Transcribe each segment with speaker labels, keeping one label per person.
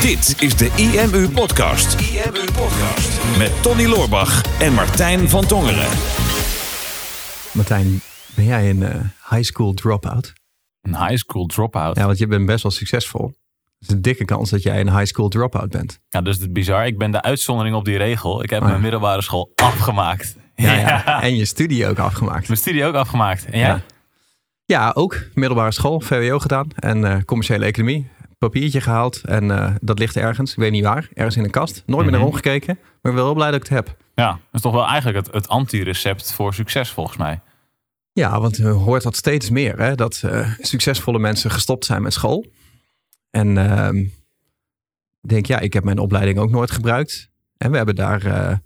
Speaker 1: Dit is de IMU Podcast. IMU Podcast. Met Tony Loorbach en Martijn van Tongeren.
Speaker 2: Martijn, ben jij een eh, high school dropout?
Speaker 3: Een high school dropout.
Speaker 2: Ja, want je bent best wel succesvol. Het is een dikke kans dat jij een high school dropout bent.
Speaker 3: Ja, dus het is bizar. Ik ben de uitzondering op die regel. Ik heb
Speaker 2: Oh ja.
Speaker 3: mijn middelbare school afgemaakt.
Speaker 2: Ja, ja. En je studie ook afgemaakt.
Speaker 3: Mijn studie ook afgemaakt. En jij?
Speaker 2: Ja. Ja, ook middelbare school, VWO gedaan en eh, commerciële economie. Papiertje gehaald en eh, dat ligt ergens, ik weet niet waar, ergens in een kast. Nooit meer naar
Speaker 3: Mhm.
Speaker 2: omgekeken, maar ik ben wel blij dat ik het heb.
Speaker 3: Ja, dat is toch wel eigenlijk het, het anti-recept voor succes volgens mij.
Speaker 2: Ja, want je hoort dat steeds meer, hè? dat eh, succesvolle mensen gestopt zijn met school. En ehm, denk, ja, ik heb mijn opleiding ook nooit gebruikt. En we hebben daar, eh,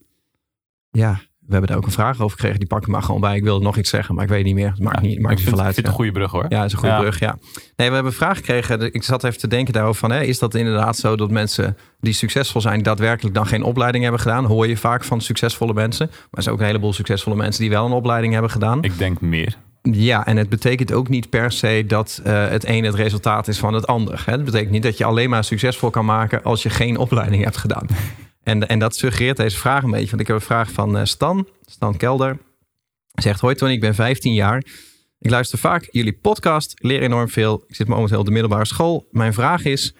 Speaker 2: ja, we hebben daar ook een vraag over gekregen. Die pak ik maar gewoon bij. Ik wilde nog iets zeggen, maar ik weet niet meer. Het maakt niet, maakt
Speaker 3: ik
Speaker 2: niet
Speaker 3: vind,
Speaker 2: veel uit.
Speaker 3: het
Speaker 2: ja.
Speaker 3: een goede brug hoor.
Speaker 2: Ja, dat is een goede
Speaker 3: Ja.
Speaker 2: brug, ja. Nee, we hebben een vraag gekregen. Ik zat even te denken daarover van... Hè, is dat inderdaad zo dat mensen die succesvol zijn... daadwerkelijk dan geen opleiding hebben gedaan? Hoor je vaak van succesvolle mensen. Maar er zijn ook een heleboel succesvolle mensen... die wel een opleiding hebben gedaan.
Speaker 3: Ik denk meer.
Speaker 2: Ja, en het betekent ook niet per se dat eh, het een het resultaat is van het ander. Hè? Het betekent niet dat je alleen maar succesvol kan maken... als je geen opleiding hebt gedaan. En, en dat suggereert deze vraag een beetje. Want ik heb een vraag van eh, Stan, Stan Kelder. Hij zegt, hoi Tony, ik ben 15 jaar... Ik luister vaak jullie podcast, leer enorm veel. Ik zit momenteel op de middelbare school. Mijn vraag is: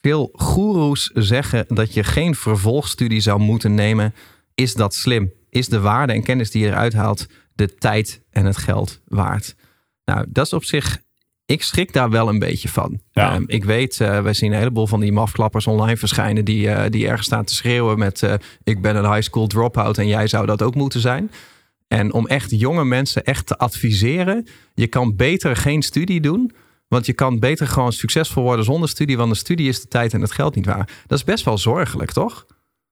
Speaker 2: veel goeroes zeggen dat je geen vervolgstudie zou moeten nemen. Is dat slim? Is de waarde en kennis die je eruit haalt de tijd en het geld waard? Nou, dat is op zich. Ik schrik daar wel een beetje van.
Speaker 3: Ja.
Speaker 2: Ehm, ik weet, eh wij zien een heleboel van die mafklappers online verschijnen die, eh, die ergens staan te schreeuwen met eh, ik ben een high school dropout en jij zou dat ook moeten zijn. En om echt jonge mensen echt te adviseren, je kan beter geen studie doen. Want je kan beter gewoon succesvol worden zonder studie. Want de studie is de tijd en het geld niet waar. Dat is best wel zorgelijk, toch?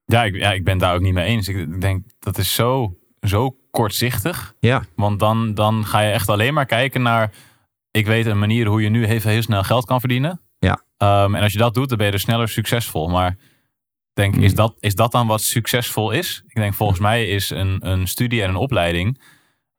Speaker 3: Ja ik, ja, ik ben daar ook niet mee eens. Ik, ik denk dat is zo, zo kortzichtig.
Speaker 2: Ja,
Speaker 3: Want dan, dan ga je echt alleen maar kijken naar... Ik weet een manier hoe je nu even heel snel geld kan verdienen.
Speaker 2: Ja.
Speaker 3: Ehm, en als je dat doet, dan ben je dus sneller succesvol. Maar denk,
Speaker 2: Hmm.
Speaker 3: is, dat, is dat dan wat succesvol is? Ik denk, volgens mij is een, een studie en een opleiding...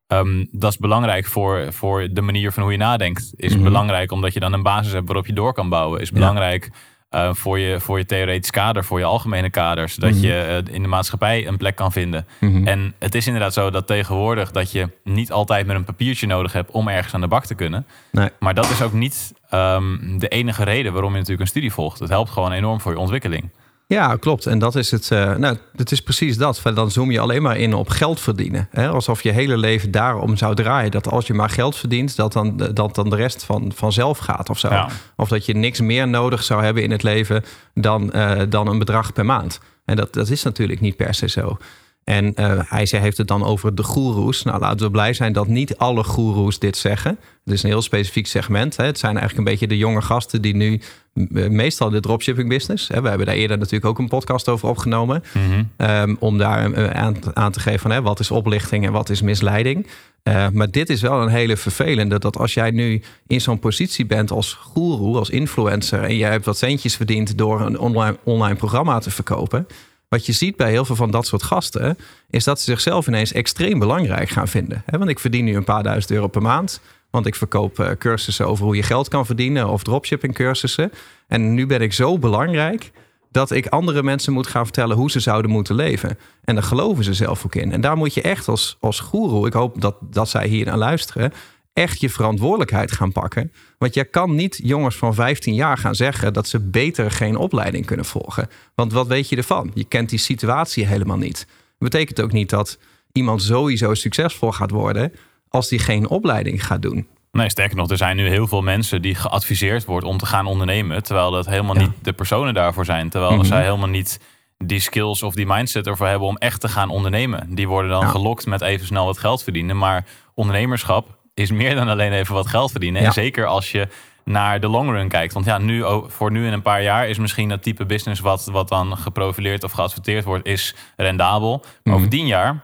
Speaker 3: ehm, dat is belangrijk voor, voor de manier van hoe je nadenkt. Is
Speaker 2: Mhm.
Speaker 3: belangrijk omdat je dan een basis hebt waarop je door kan bouwen. Is belangrijk eh, voor, je, voor je theoretisch kader, voor je algemene kader. Zodat
Speaker 2: Mhm.
Speaker 3: je eh, in de maatschappij een plek kan vinden.
Speaker 2: Mhm.
Speaker 3: En het is inderdaad zo dat tegenwoordig dat je niet altijd met een papiertje nodig hebt om ergens aan de bak te kunnen.
Speaker 2: Nee.
Speaker 3: Maar dat is ook niet ehm, de enige reden waarom je natuurlijk een studie volgt. Het helpt gewoon enorm voor je ontwikkeling.
Speaker 2: Ja, klopt. En dat is het. eh, nou, het is precies dat. Dan zoom je alleen maar in op geld verdienen. Hè? Alsof je hele leven daarom zou draaien. Dat als je maar geld verdient, dat dan, dat dan de rest van, vanzelf gaat of zo.
Speaker 3: Ja.
Speaker 2: Of dat je niks meer nodig zou hebben in het leven dan, eh, dan een bedrag per maand. En dat, dat is natuurlijk niet per se zo. En eh, hij zei, heeft het dan over de goeroes. Nou, laten we blij zijn dat niet alle goeroes dit zeggen. Het is een heel specifiek segment. Hè. Het zijn eigenlijk een beetje de jonge gasten die nu eh, meestal de dropshipping business. Hè. We hebben daar eerder natuurlijk ook een podcast over opgenomen.
Speaker 3: Mhm.
Speaker 2: Ehm, om daar eh, aan, aan te geven van hè, wat is oplichting en wat is misleiding. Eh, maar dit is wel een hele vervelende. Dat als jij nu in zo'n positie bent als goeroe, als influencer. en jij hebt wat centjes verdiend door een online, online programma te verkopen. Wat je ziet bij heel veel van dat soort gasten. is dat ze zichzelf ineens extreem belangrijk gaan vinden. Want ik verdien nu een paar duizend euro per maand. Want ik verkoop eh, cursussen over hoe je geld kan verdienen. of dropshipping cursussen. En nu ben ik zo belangrijk dat ik andere mensen moet gaan vertellen hoe ze zouden moeten leven. En daar geloven ze zelf ook in. En daar moet je echt als, als goeroe, ik hoop dat, dat zij hier naar luisteren, echt je verantwoordelijkheid gaan pakken. Want jij kan niet jongens van 15 jaar gaan zeggen dat ze beter geen opleiding kunnen volgen. Want wat weet je ervan? Je kent die situatie helemaal niet. Dat betekent ook niet dat iemand sowieso succesvol gaat worden als die geen opleiding gaat doen.
Speaker 3: Nee, sterker nog, er zijn nu heel veel mensen die geadviseerd wordt om te gaan ondernemen. Terwijl dat helemaal
Speaker 2: Ja.
Speaker 3: niet de personen daarvoor zijn. Terwijl
Speaker 2: Mhm.
Speaker 3: zij helemaal niet die skills of die mindset ervoor hebben om echt te gaan ondernemen. Die worden dan
Speaker 2: Ja.
Speaker 3: gelokt met even snel wat geld verdienen. Maar ondernemerschap is meer dan alleen even wat geld verdienen.
Speaker 2: Ja.
Speaker 3: En zeker als je naar de long run kijkt. Want ja, nu, voor nu in een paar jaar is misschien dat type business wat, wat dan geprofileerd of geadverteerd wordt, is rendabel. Maar
Speaker 2: Mhm.
Speaker 3: over tien jaar,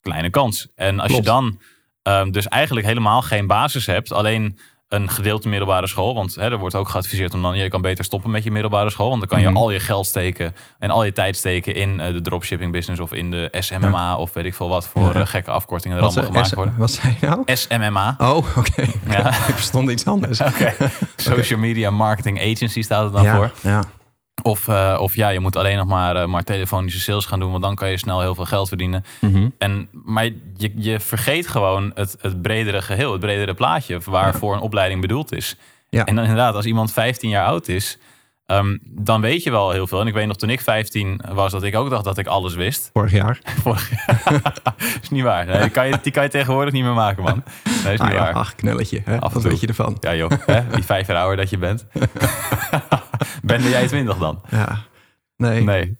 Speaker 3: kleine kans. En als
Speaker 2: Klopt.
Speaker 3: je dan ehm, dus eigenlijk helemaal geen basis hebt, alleen een gedeelte middelbare school. Want hè, er wordt ook geadviseerd om dan, je kan beter stoppen met je middelbare school. Want dan kan je
Speaker 2: Mhm.
Speaker 3: al je geld steken en al je tijd steken in eh, de dropshipping business of in de SMMA of weet ik veel wat voor
Speaker 2: Ja.
Speaker 3: eh, gekke afkortingen er
Speaker 2: Wat,
Speaker 3: allemaal gemaakt worden.
Speaker 2: wat zei je nou?
Speaker 3: SMMA.
Speaker 2: Oh, oké.
Speaker 3: Ja.
Speaker 2: Ik verstond iets anders.
Speaker 3: Oké. Social Media Marketing Agency staat het dan voor.
Speaker 2: ja.
Speaker 3: Of, uh, of ja, je moet alleen nog maar, uh, maar telefonische sales gaan doen, want dan kan je snel heel veel geld verdienen.
Speaker 2: Mhm.
Speaker 3: En, maar je, je vergeet gewoon het, het bredere geheel, het bredere plaatje waarvoor een opleiding bedoeld is.
Speaker 2: Ja.
Speaker 3: En dan inderdaad, als iemand 15 jaar oud is, um, dan weet je wel heel veel. En ik weet nog toen ik 15 was, dat ik ook dacht dat ik alles wist.
Speaker 2: Vorig jaar.
Speaker 3: Vorig jaar. is niet waar. Nee, die, kan je, die kan je tegenwoordig niet meer maken, man. Nee, is niet
Speaker 2: ja,
Speaker 3: waar.
Speaker 2: ach, knulletje. Hè?
Speaker 3: Af en toe.
Speaker 2: weet je ervan?
Speaker 3: Ja joh, hè? die vijf jaar ouder dat je bent. ben jij 20 dan?
Speaker 2: Ja. Nee.
Speaker 3: Nee.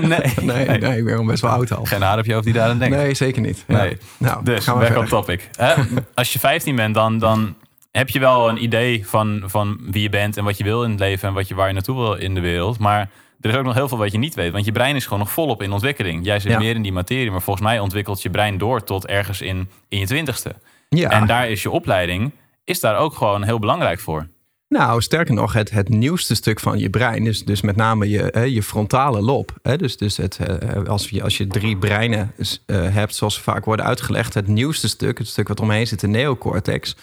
Speaker 3: nee.
Speaker 2: Nee, nee, ik ben al best wel oud al.
Speaker 3: Geen haar op je hoofd die daar aan denkt.
Speaker 2: Nee, zeker niet. Ja.
Speaker 3: Nee.
Speaker 2: Nou,
Speaker 3: Dus,
Speaker 2: gaan we
Speaker 3: back on
Speaker 2: verder.
Speaker 3: topic. Hè? Als je 15 bent, dan, dan heb je wel een idee van, van wie je bent en wat je wil in het leven en wat je, waar je naartoe wil in de wereld. Maar er is ook nog heel veel wat je niet weet. Want je brein is gewoon nog volop in ontwikkeling. Jij zit
Speaker 2: Ja.
Speaker 3: meer in die materie, maar volgens mij ontwikkelt je brein door tot ergens in, in je twintigste.
Speaker 2: Ja.
Speaker 3: En daar is je opleiding is daar ook gewoon heel belangrijk voor.
Speaker 2: Nou, sterker nog, het, het nieuwste stuk van je brein, dus, dus met name je, hè, je frontale lob. Hè, dus dus het, eh, als, je, als je drie breinen eh, hebt, zoals ze vaak worden uitgelegd, het nieuwste stuk, het stuk wat omheen zit, de neocortex.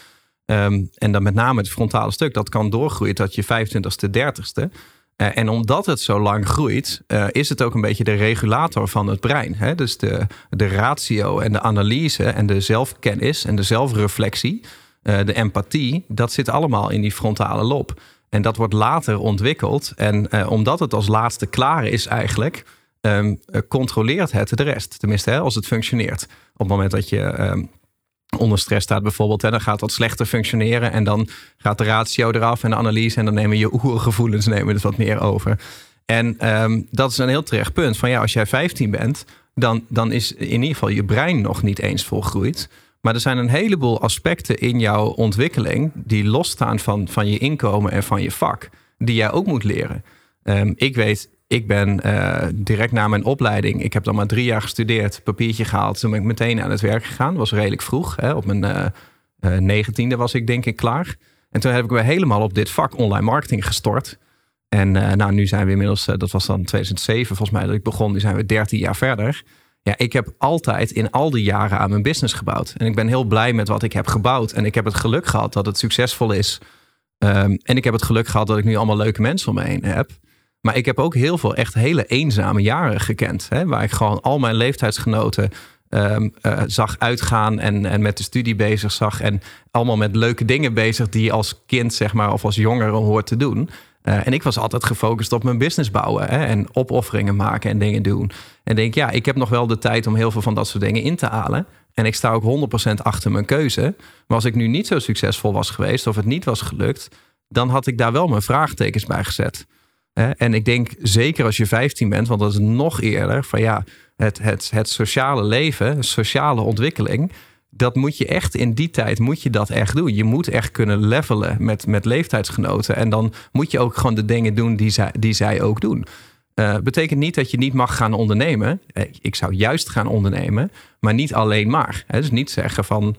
Speaker 2: Ehm, en dan met name het frontale stuk, dat kan doorgroeien tot je 25ste, 30ste. Eh, en omdat het zo lang groeit, eh, is het ook een beetje de regulator van het brein. Hè? Dus de, de ratio en de analyse en de zelfkennis en de zelfreflectie, eh, de empathie, dat zit allemaal in die frontale lob. En dat wordt later ontwikkeld. En omdat het als laatste klaar is eigenlijk, ehm, eh, controleert het de rest. Tenminste, hè, als het functioneert. Op het moment dat je ehm, onder stress staat bijvoorbeeld, hè, dan gaat dat slechter functioneren. En dan gaat de ratio eraf en de analyse. En dan nemen je oergevoelens nemen het wat meer over. En ehm, dat is een heel terecht punt. Van ja, als jij 15 bent, dan, dan is in ieder geval je brein nog niet eens volgroeid. Maar er zijn een heleboel aspecten in jouw ontwikkeling die losstaan van, van je inkomen en van je vak, die jij ook moet leren. Ehm, ik weet, ik ben eh, direct na mijn opleiding, ik heb dan maar drie jaar gestudeerd, papiertje gehaald, toen ben ik meteen aan het werk gegaan. was redelijk vroeg, hè, op mijn eh, eh, negentiende was ik denk ik klaar. En toen heb ik me helemaal op dit vak online marketing gestort. En nou, nu zijn we inmiddels, dat was dan 2007 volgens mij dat ik begon, nu zijn we 13 jaar verder. Ja, ik heb altijd in al die jaren aan mijn business gebouwd. En ik ben heel blij met wat ik heb gebouwd. En ik heb het geluk gehad dat het succesvol is. Ehm, en ik heb het geluk gehad dat ik nu allemaal leuke mensen om me heen heb. Maar ik heb ook heel veel echt hele eenzame jaren gekend. Hè, waar ik gewoon al mijn leeftijdsgenoten ehm, eh, zag uitgaan en, en met de studie bezig zag. En allemaal met leuke dingen bezig die je als kind zeg maar, of als jongere hoort te doen. Eh, en ik was altijd gefocust op mijn business bouwen hè, en opofferingen maken en dingen doen. En denk, ja, ik heb nog wel de tijd om heel veel van dat soort dingen in te halen. En ik sta ook 100% achter mijn keuze. Maar als ik nu niet zo succesvol was geweest of het niet was gelukt, dan had ik daar wel mijn vraagtekens bij gezet. En ik denk zeker als je 15 bent, want dat is nog eerder, van ja, het, het, het sociale leven, sociale ontwikkeling, dat moet je echt in die tijd moet je dat echt doen. Je moet echt kunnen levelen met, met leeftijdsgenoten. En dan moet je ook gewoon de dingen doen die zij, die zij ook doen. Eh betekent niet dat je niet mag gaan ondernemen. Eh, Ik zou juist gaan ondernemen, maar niet alleen maar. Dus niet zeggen van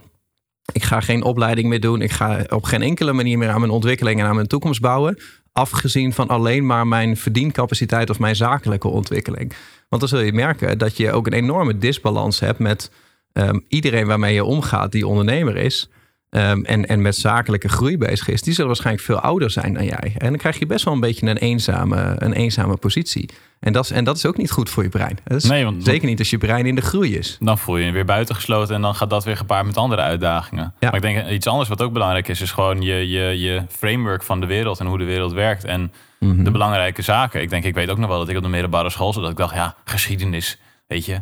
Speaker 2: ik ga geen opleiding meer doen. Ik ga op geen enkele manier meer aan mijn ontwikkeling en aan mijn toekomst bouwen. Afgezien van alleen maar mijn verdiencapaciteit of mijn zakelijke ontwikkeling. Want dan zul je merken dat je ook een enorme disbalans hebt met ehm, iedereen waarmee je omgaat die ondernemer is. Ehm, en, en met zakelijke groei bezig is, die zullen waarschijnlijk veel ouder zijn dan jij. En dan krijg je best wel een beetje een eenzame, een eenzame positie. En dat, is, en dat is ook niet goed voor je brein.
Speaker 3: Nee, want-
Speaker 2: zeker niet als je brein in de groei is.
Speaker 3: Dan voel je je weer buitengesloten en dan gaat dat weer gepaard met andere uitdagingen.
Speaker 2: Ja.
Speaker 3: Maar ik denk iets anders wat ook belangrijk is, is gewoon je, je, je framework van de wereld en hoe de wereld werkt en
Speaker 2: Mhm.
Speaker 3: de belangrijke zaken. Ik denk, ik weet ook nog wel dat ik op de middelbare school zat, dat ik dacht, ja, geschiedenis, weet je.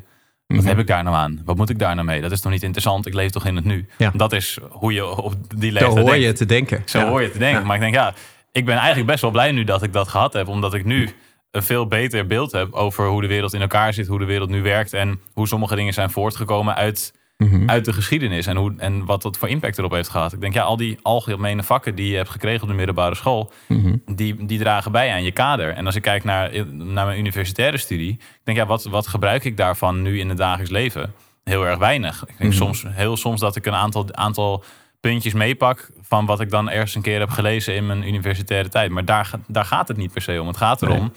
Speaker 3: Wat
Speaker 2: Mhm.
Speaker 3: heb ik daar nou aan? Wat moet ik daar nou mee? Dat is toch niet interessant? Ik leef toch in het nu?
Speaker 2: Ja.
Speaker 3: Dat is hoe je op die
Speaker 2: Zo
Speaker 3: leeftijd
Speaker 2: hoor
Speaker 3: denkt.
Speaker 2: je te denken.
Speaker 3: Zo
Speaker 2: Ja.
Speaker 3: hoor je te denken.
Speaker 2: Ja.
Speaker 3: Maar ik denk, ja, ik ben eigenlijk best wel blij nu dat ik dat gehad heb. Omdat ik nu een veel beter beeld heb over hoe de wereld in elkaar zit. Hoe de wereld nu werkt. En hoe sommige dingen zijn voortgekomen uit,
Speaker 2: Mhm.
Speaker 3: uit de geschiedenis. En, hoe, en wat dat voor impact erop heeft gehad. Ik denk, ja, al die algemene vakken die je hebt gekregen op de middelbare school.
Speaker 2: Mhm.
Speaker 3: Die, die dragen bij aan je kader. En als ik kijk naar, naar mijn universitaire studie. Ik denk, ja, wat, wat gebruik ik daarvan nu in het dagelijks leven? Heel erg weinig. Ik denk
Speaker 2: Mhm.
Speaker 3: soms, heel soms dat ik een aantal, aantal puntjes meepak van wat ik dan ergens een keer heb gelezen in mijn universitaire tijd. Maar daar, daar gaat het niet per se om. Het gaat erom
Speaker 2: Nee.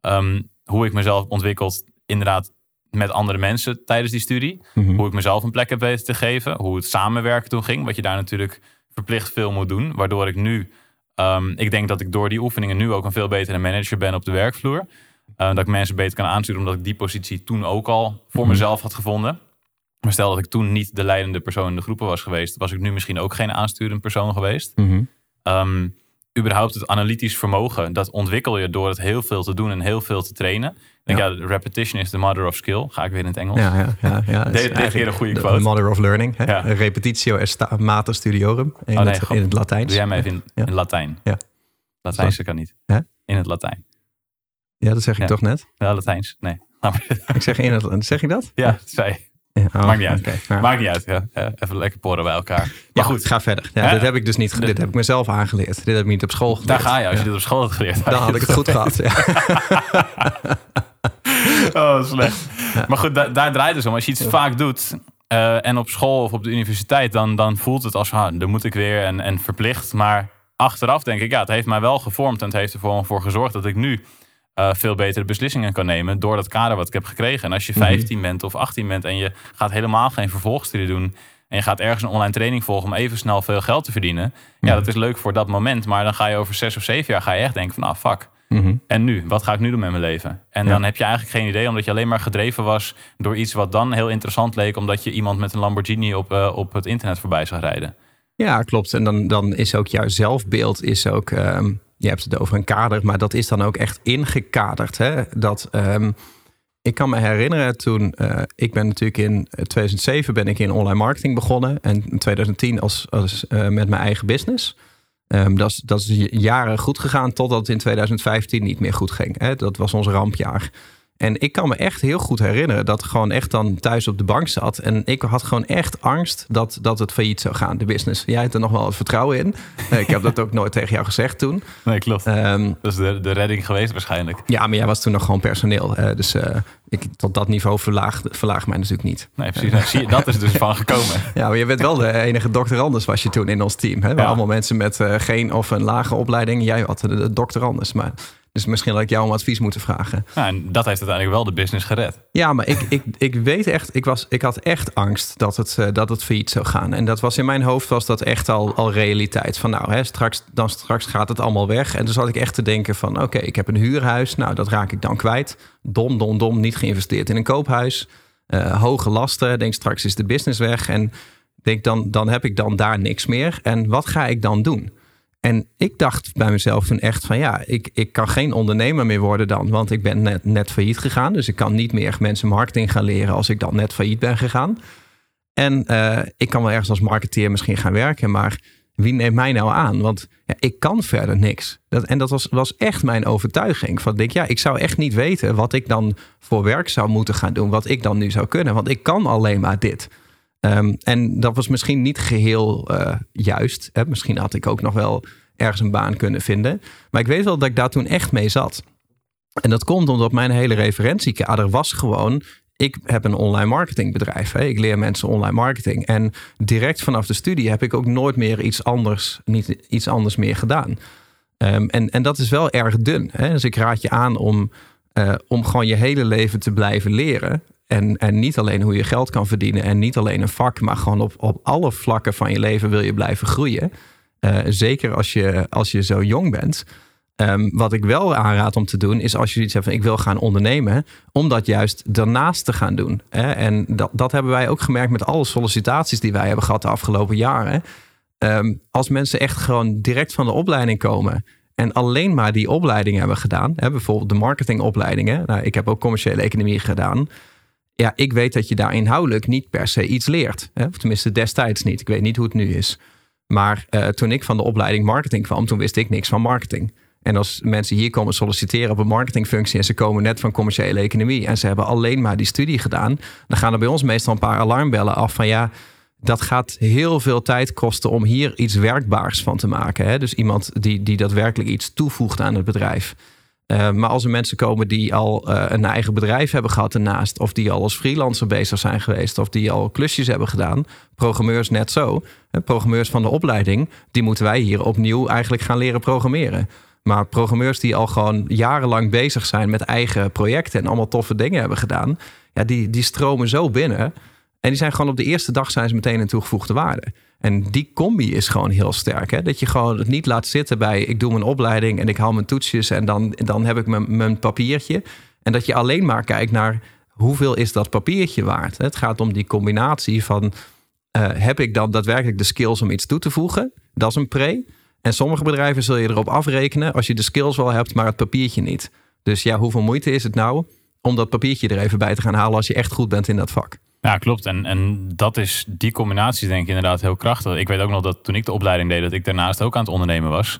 Speaker 3: ehm, hoe ik mezelf ontwikkeld, inderdaad, met andere mensen tijdens die studie.
Speaker 2: Mhm.
Speaker 3: Hoe ik mezelf een plek heb weten te geven. Hoe het samenwerken toen ging. Wat je daar natuurlijk verplicht veel moet doen. Waardoor ik nu Ehm, ik denk dat ik door die oefeningen nu ook een veel betere manager ben op de werkvloer. Uh, dat ik mensen beter kan aansturen, omdat ik die positie toen ook al voor
Speaker 2: Mhm.
Speaker 3: mezelf had gevonden. Maar stel dat ik toen niet de leidende persoon in de groepen was geweest, was ik nu misschien ook geen aansturend persoon geweest.
Speaker 2: Mhm.
Speaker 3: Ehm, überhaupt het analytisch vermogen, dat ontwikkel je door het heel veel te doen en heel veel te trainen. Denk, ja, repetition is the mother of skill. Ga ik weer in het Engels.
Speaker 2: Ja, ja, ja. ja. Eigenlijk
Speaker 3: een goede
Speaker 2: de
Speaker 3: quote.
Speaker 2: mother of learning. Hè?
Speaker 3: Ja.
Speaker 2: Repetitio est mater studiorum. In,
Speaker 3: Oh, nee,
Speaker 2: het, in het Latijns.
Speaker 3: Doe jij mij even in, Latijn.
Speaker 2: Ja.
Speaker 3: Latijnse kan niet.
Speaker 2: Hè?
Speaker 3: In het Latijn.
Speaker 2: Ja, dat zeg ik toch net?
Speaker 3: Ja, Latijns. Nee.
Speaker 2: Ik zeg in het... Zeg ik dat?
Speaker 3: ja.
Speaker 2: Ja, oh,
Speaker 3: Maakt niet uit.
Speaker 2: Ja.
Speaker 3: Maakt niet uit. Ja. Even lekker porren bij elkaar. Maar
Speaker 2: Ja,
Speaker 3: goed,
Speaker 2: ga verder. Ja, dit heb ik dus niet. ge-
Speaker 3: De-
Speaker 2: Dit heb ik mezelf aangeleerd. Dit heb ik niet op school geleerd.
Speaker 3: daar ga je. Als je dit op school had geleerd.
Speaker 2: Dan had ik het goed gehad.
Speaker 3: Oh, slecht. Maar goed, da- daar draait het om. Als je iets vaak doet eh, en op school of op de universiteit, dan, dan voelt het als, ah, dan moet ik weer en, en verplicht. Maar achteraf denk ik, ja, het heeft mij wel gevormd en het heeft ervoor voor gezorgd dat ik nu eh, veel betere beslissingen kan nemen door dat kader wat ik heb gekregen. En als je 15 bent of 18 bent en je gaat helemaal geen vervolgstudie doen en je gaat ergens een online training volgen om even snel veel geld te verdienen. Ja, dat is leuk voor dat moment, maar dan ga je over zes of zeven jaar ga je echt denken van, ah, fuck.
Speaker 2: Mhm.
Speaker 3: En nu? Wat ga ik nu doen met mijn leven? En
Speaker 2: Ja.
Speaker 3: dan heb je eigenlijk geen idee, omdat je alleen maar gedreven was door iets wat dan heel interessant leek, omdat je iemand met een Lamborghini op, eh, op het internet voorbij zag rijden.
Speaker 2: Ja, klopt. En dan, dan is ook jouw zelfbeeld is ook. ehm, je hebt het over een kader, maar dat is dan ook echt ingekaderd. Hè? Dat, ehm, ik kan me herinneren toen eh, ik ben natuurlijk in 2007 ben ik in online marketing begonnen en in 2010 als, als eh, met mijn eigen business. Ehm, dat, is, dat is jaren goed gegaan totdat het in 2015 niet meer goed ging. Hè? Dat was ons rampjaar. En ik kan me echt heel goed herinneren dat ik gewoon echt dan thuis op de bank zat. En ik had gewoon echt angst dat, dat het failliet zou gaan, de business. Jij hebt er nog wel wat vertrouwen in. Ik heb dat ook nooit tegen jou gezegd toen.
Speaker 3: Nee, klopt.
Speaker 2: Ehm,
Speaker 3: dat is de, de redding geweest waarschijnlijk.
Speaker 2: ja, maar jij was toen nog gewoon personeel. eh, dus eh, ik, tot dat niveau verlaag, verlaag mij natuurlijk niet.
Speaker 3: Nee, precies. Nou, zie je, dat is dus van gekomen.
Speaker 2: Ja, maar je bent wel de enige dokterandus was je toen in ons team. Hè? We
Speaker 3: Ja.
Speaker 2: allemaal mensen met eh, geen of een lage opleiding. Jij had de, dokterandus. Maar, dus misschien had ik jou om advies moeten vragen.
Speaker 3: Nou, en dat heeft uiteindelijk wel de business gered.
Speaker 2: Ja, maar ik, ik, ik weet echt, ik, was, ik had echt angst dat het, eh, dat het failliet zou gaan. En dat was in mijn hoofd was dat echt al, al realiteit. Van nou, hè, straks, dan straks gaat het allemaal weg. En toen zat ik echt te denken van oké, ik heb een huurhuis. Nou, dat raak ik dan kwijt. Dom, dom, dom, niet geïnvesteerd in een koophuis. Eh, hoge lasten, denk straks is de business weg. En denk dan, dan heb ik dan daar niks meer. En wat ga ik dan doen? En ik dacht bij mezelf toen echt van ja, ik, ik kan geen ondernemer meer worden dan. Want ik ben net, net failliet gegaan. Dus ik kan niet meer mensen marketing gaan leren als ik dan net failliet ben gegaan. En eh, ik kan wel ergens als marketeer misschien gaan werken. Maar wie neemt mij nou aan? Want ja, ik kan verder niks. Dat, en dat was, was echt mijn overtuiging. Van, denk, ja, ik zou echt niet weten wat ik dan voor werk zou moeten gaan doen. Wat ik dan nu zou kunnen. Want ik kan alleen maar dit. Ehm, en dat was misschien niet geheel eh, juist. Hè? Misschien had ik ook nog wel ergens een baan kunnen vinden. Maar ik weet wel dat ik daar toen echt mee zat. En dat komt omdat mijn hele referentiekader was gewoon... ik heb een online marketingbedrijf. Hè? Ik leer mensen online marketing. En direct vanaf de studie heb ik ook nooit meer iets anders, niet iets anders meer gedaan. Ehm, en, en dat is wel erg dun. Hè? Dus ik raad je aan om, eh, om gewoon je hele leven te blijven leren. En, en niet alleen hoe je geld kan verdienen en niet alleen een vak, maar gewoon op, op alle vlakken van je leven wil je blijven groeien. Eh, zeker als je, als je zo jong bent. Ehm, wat ik wel aanraad om te doen, is als je iets hebt van ik wil gaan ondernemen, om dat juist daarnaast te gaan doen. Hè? En dat, dat hebben wij ook gemerkt met alle sollicitaties die wij hebben gehad de afgelopen jaren. Ehm, als mensen echt gewoon direct van de opleiding komen en alleen maar die opleiding hebben gedaan, hè, bijvoorbeeld de marketingopleidingen. Nou, ik heb ook commerciële economie gedaan. Ja, ik weet dat je daar inhoudelijk niet per se iets leert. Hè? Of tenminste destijds niet. Ik weet niet hoe het nu is. Maar uh, toen ik van de opleiding marketing kwam, toen wist ik niks van marketing. En als mensen hier komen solliciteren op een marketingfunctie en ze komen net van commerciële economie en ze hebben alleen maar die studie gedaan, dan gaan er bij ons meestal een paar alarmbellen af van ja, dat gaat heel veel tijd kosten om hier iets werkbaars van te maken. Hè? Dus iemand die, die daadwerkelijk iets toevoegt aan het bedrijf. Uh, maar als er mensen komen die al uh, een eigen bedrijf hebben gehad ernaast, of die al als freelancer bezig zijn geweest, of die al klusjes hebben gedaan, programmeurs net zo, programmeurs van de opleiding, die moeten wij hier opnieuw eigenlijk gaan leren programmeren. Maar programmeurs die al gewoon jarenlang bezig zijn met eigen projecten en allemaal toffe dingen hebben gedaan, ja, die, die stromen zo binnen. En die zijn gewoon op de eerste dag zijn ze meteen een toegevoegde waarde. En die combi is gewoon heel sterk. Hè? Dat je gewoon het niet laat zitten bij ik doe mijn opleiding en ik haal mijn toetsjes en dan, dan heb ik mijn, papiertje. En dat je alleen maar kijkt naar hoeveel is dat papiertje waard. Het gaat om die combinatie van uh, heb ik dan daadwerkelijk de skills om iets toe te voegen? Dat is een pre. En sommige bedrijven zul je erop afrekenen als je de skills wel hebt, maar het papiertje niet. Dus ja, hoeveel moeite is het nou om dat papiertje er even bij te gaan halen als je echt goed bent in dat vak?
Speaker 3: Ja, klopt. En, en dat is die combinatie denk ik inderdaad heel krachtig. Ik weet ook nog dat toen ik de opleiding deed, dat ik daarnaast ook aan het ondernemen was.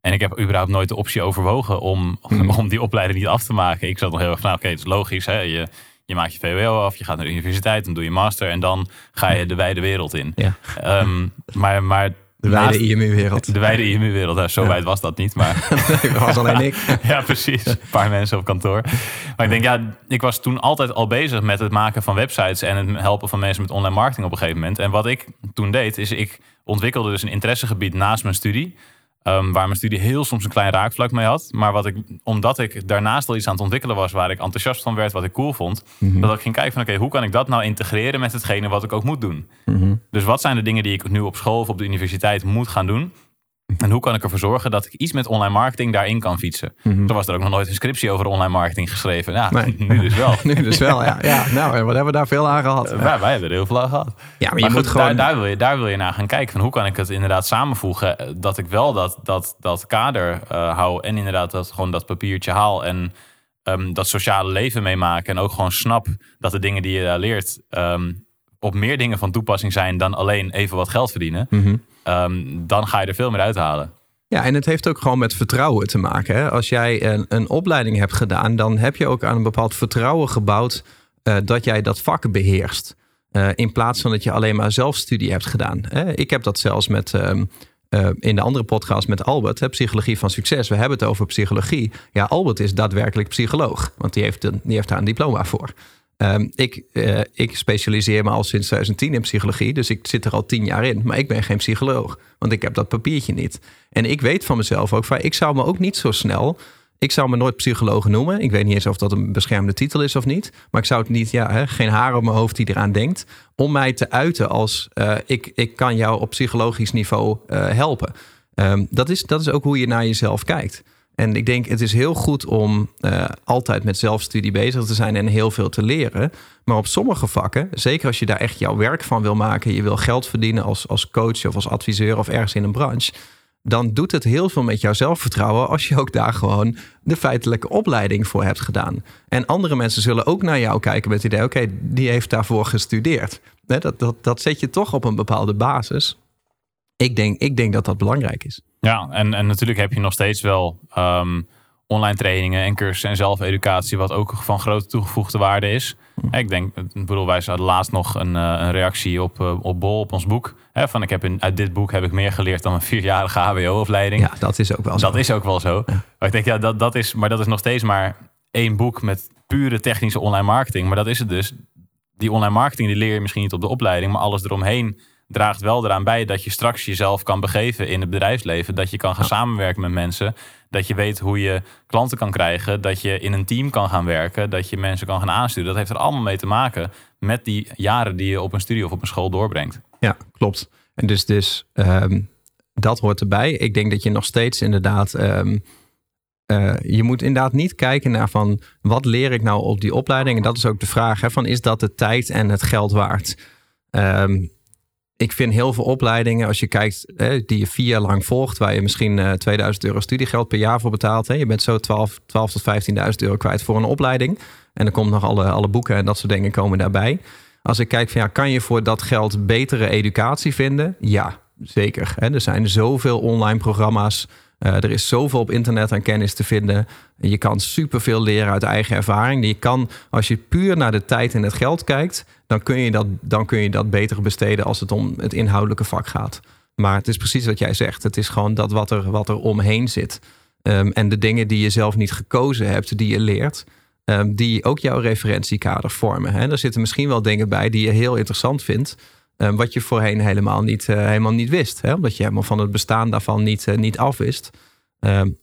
Speaker 3: En ik heb überhaupt nooit de optie overwogen om, hmm. om die opleiding niet af te maken. Ik zat nog heel erg van, nou, oké, het is logisch. Hè? Je, je maakt je VWO af, je gaat naar de universiteit, dan doe je master en dan ga je de wijde wereld in. Ja. Ehm, maar, maar
Speaker 2: de wijde IMU-wereld.
Speaker 3: De wijde IMU-wereld. Nou, zo wijd was dat niet, maar...
Speaker 2: nee, dat was alleen ik.
Speaker 3: ja, precies. Een paar mensen op kantoor. Maar ik denk, ja, ik was toen altijd al bezig met het maken van websites... en het helpen van mensen met online marketing op een gegeven moment. En wat ik toen deed, is ik ontwikkelde dus een interessegebied naast mijn studie... Um, waar mijn studie heel soms een klein raakvlak mee had. Maar wat ik, omdat ik daarnaast al iets aan het ontwikkelen was waar ik enthousiast van werd, wat ik cool vond, mhm. dat ik ging kijken van oké, hoe kan ik dat nou integreren met hetgene wat ik ook moet doen? Mhm. Dus wat zijn de dingen die ik nu op school of op de universiteit moet gaan doen? En hoe kan ik ervoor zorgen dat ik iets met online marketing daarin kan fietsen? Mm was er ook nog nooit een scriptie over online marketing geschreven. Ja, nu dus wel.
Speaker 2: nu dus wel, ja. ja. Nou, en wat hebben we daar veel aan gehad?
Speaker 3: Uh, wij, wij, hebben er heel veel aan gehad.
Speaker 2: Ja, maar je moet gewoon...
Speaker 3: Daar, wil je, daar wil je naar gaan kijken. Van hoe kan ik het inderdaad samenvoegen? Eh, dat ik wel dat, dat, dat kader uh, hou. En inderdaad dat, gewoon dat papiertje haal. En um, dat sociale leven meemaken. En ook gewoon snap dat de dingen die je daar leert... Um, op meer dingen van toepassing zijn dan alleen even wat geld verdienen. Mm Ehm, dan ga je er veel meer uithalen.
Speaker 2: Ja, en het heeft ook gewoon met vertrouwen te maken. Hè? Als jij een, een opleiding hebt gedaan, dan heb je ook aan een bepaald vertrouwen gebouwd uh, dat jij dat vak beheerst. Uh, in plaats van dat je alleen maar zelfstudie hebt gedaan. Hè? Ik heb dat zelfs met. Um, uh, in de andere podcast met Albert, Psychologie van Succes. We hebben het over psychologie. Ja, Albert is daadwerkelijk psycholoog, want die heeft, een, die heeft daar een diploma voor. Um, ik, uh, ik specialiseer me al sinds 2010 in psychologie, dus ik zit er al tien jaar in. Maar ik ben geen psycholoog, want ik heb dat papiertje niet. En ik weet van mezelf ook, ik zou me ook niet zo snel... Ik zou me nooit psycholoog noemen. Ik weet niet eens of dat een beschermde titel is of niet. Maar ik zou het niet, ja, hè, geen haar op mijn hoofd die eraan denkt. Om mij te uiten als uh, ik, ik kan jou op psychologisch niveau uh, helpen. Um, dat, is, dat is ook hoe je naar jezelf kijkt. En ik denk, het is heel goed om uh, altijd met zelfstudie bezig te zijn en heel veel te leren. Maar op sommige vakken, zeker als je daar echt jouw werk van wil maken, je wil geld verdienen als, als coach of als adviseur of ergens in een branche, dan doet het heel veel met jouw zelfvertrouwen als je ook daar gewoon de feitelijke opleiding voor hebt gedaan. En andere mensen zullen ook naar jou kijken met het idee, oké, die heeft daarvoor gestudeerd. Dat, dat, dat zet je toch op een bepaalde basis. Ik denk, ik denk dat dat belangrijk is.
Speaker 3: Ja, en, en natuurlijk heb je nog steeds wel um, online trainingen en cursussen en zelfeducatie, wat ook van grote toegevoegde waarde is. Hm. Ik denk, ik bedoel, wij hadden laatst nog een, uh, een reactie op, uh, op Bol, op ons boek. Hè, van ik heb in, uit dit boek heb ik meer geleerd dan een vierjarige HBO-opleiding.
Speaker 2: Ja, dat is ook wel
Speaker 3: zo. Dat is ook wel zo. Ja. Maar ik denk, ja, dat, dat is, maar dat is nog steeds maar één boek met pure technische online marketing. Maar dat is het dus. Die online marketing die leer je misschien niet op de opleiding, maar alles eromheen draagt wel eraan bij dat je straks jezelf kan begeven in het bedrijfsleven. Dat je kan gaan samenwerken met mensen. Dat je weet hoe je klanten kan krijgen. Dat je in een team kan gaan werken. Dat je mensen kan gaan aansturen. Dat heeft er allemaal mee te maken met die jaren die je op een studie of op een school doorbrengt.
Speaker 2: Ja, klopt. En dus, dus um, dat hoort erbij. Ik denk dat je nog steeds inderdaad. Um, uh, je moet inderdaad niet kijken naar van wat leer ik nou op die opleiding. En dat is ook de vraag: hè, van is dat de tijd en het geld waard? Um, ik vind heel veel opleidingen, als je kijkt, hè, die je vier jaar lang volgt, waar je misschien uh, eh, 2000 euro studiegeld per jaar voor betaalt. Hè. Je bent zo 12, 12 tot 15.000 euro kwijt voor een opleiding. En dan komt nog alle, alle boeken en dat soort dingen komen daarbij. Als ik kijk van ja, kan je voor dat geld betere educatie vinden? Ja, zeker. Hè. Er zijn zoveel online programma's. Uh, er is zoveel op internet aan kennis te vinden. Je kan superveel leren uit eigen ervaring. Je kan, als je puur naar de tijd en het geld kijkt, dan kun je dat, dan kun je dat beter besteden als het om het inhoudelijke vak gaat. Maar het is precies wat jij zegt. Het is gewoon dat wat er, wat er omheen zit. Um, en de dingen die je zelf niet gekozen hebt, die je leert, um, die ook jouw referentiekader vormen. Hè. Er zitten misschien wel dingen bij die je heel interessant vindt. Um, wat je voorheen helemaal niet, uh, helemaal niet wist. Hè? Omdat je helemaal van het bestaan daarvan niet, uh, niet af wist.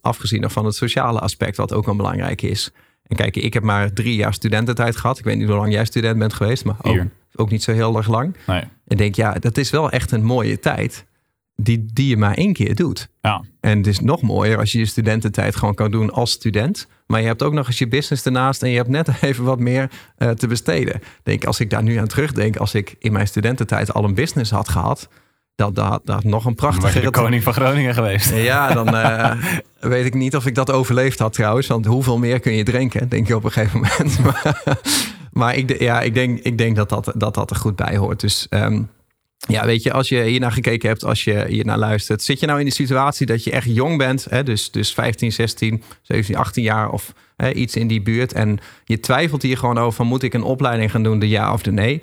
Speaker 2: afgezien nog van het sociale aspect, wat ook een belangrijk is. En kijk, ik heb maar drie jaar studententijd gehad. Ik weet niet hoe lang jij student bent geweest, maar
Speaker 3: vier.
Speaker 2: Ook niet zo heel erg lang.
Speaker 3: Nee.
Speaker 2: En denk, ja, dat is wel echt een mooie tijd. Die, die je maar één keer doet.
Speaker 3: Ja.
Speaker 2: En het is nog mooier als je je studententijd gewoon kan doen als student. Maar je hebt ook nog eens je business ernaast en je hebt net even wat meer uh, te besteden. Denk, als ik daar nu aan terugdenk, als ik in mijn studententijd al een business had gehad, dat dat, dat nog een prachtige...
Speaker 3: de koning van Groningen geweest.
Speaker 2: Ja, dan uh, weet ik niet of ik dat overleefd had trouwens. Want hoeveel meer kun je drinken, denk je op een gegeven moment. maar, maar ik, ja, ik, denk, ik denk dat dat, dat dat er goed bij hoort. Dus um, ja, weet je, als je hier naar gekeken hebt, als je hier naar luistert, zit je nou in de situatie dat je echt jong bent, hè, dus, dus 15, 16, 17, 18 jaar of hè, iets in die buurt, en je twijfelt hier gewoon over: moet ik een opleiding gaan doen, de ja of de nee?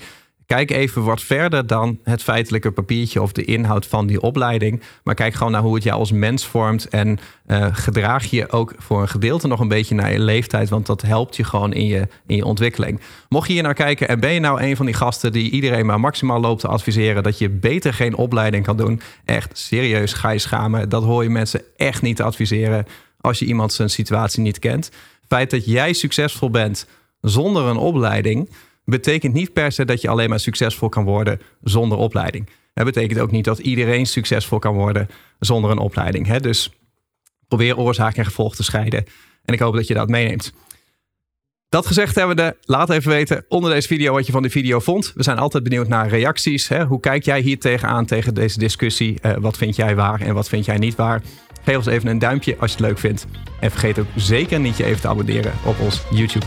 Speaker 2: Kijk even wat verder dan het feitelijke papiertje of de inhoud van die opleiding. Maar kijk gewoon naar hoe het jou als mens vormt. En uh, gedraag je ook voor een gedeelte nog een beetje naar je leeftijd. Want dat helpt je gewoon in je, in je ontwikkeling. Mocht je hier naar kijken en ben je nou een van die gasten die iedereen maar maximaal loopt te adviseren. dat je beter geen opleiding kan doen. Echt serieus, ga je schamen. Dat hoor je mensen echt niet te adviseren als je iemand zijn situatie niet kent. Het feit dat jij succesvol bent zonder een opleiding betekent niet per se dat je alleen maar succesvol kan worden zonder opleiding. Het betekent ook niet dat iedereen succesvol kan worden zonder een opleiding. Hè? Dus probeer oorzaak en gevolg te scheiden. En ik hoop dat je dat meeneemt. Dat gezegd hebben we, laat even weten onder deze video wat je van de video vond. We zijn altijd benieuwd naar reacties. Hè? Hoe kijk jij hier tegenaan, tegen deze discussie? Uh, wat vind jij waar en wat vind jij niet waar? Geef ons even een duimpje als je het leuk vindt. En vergeet ook zeker niet je even te abonneren op ons YouTube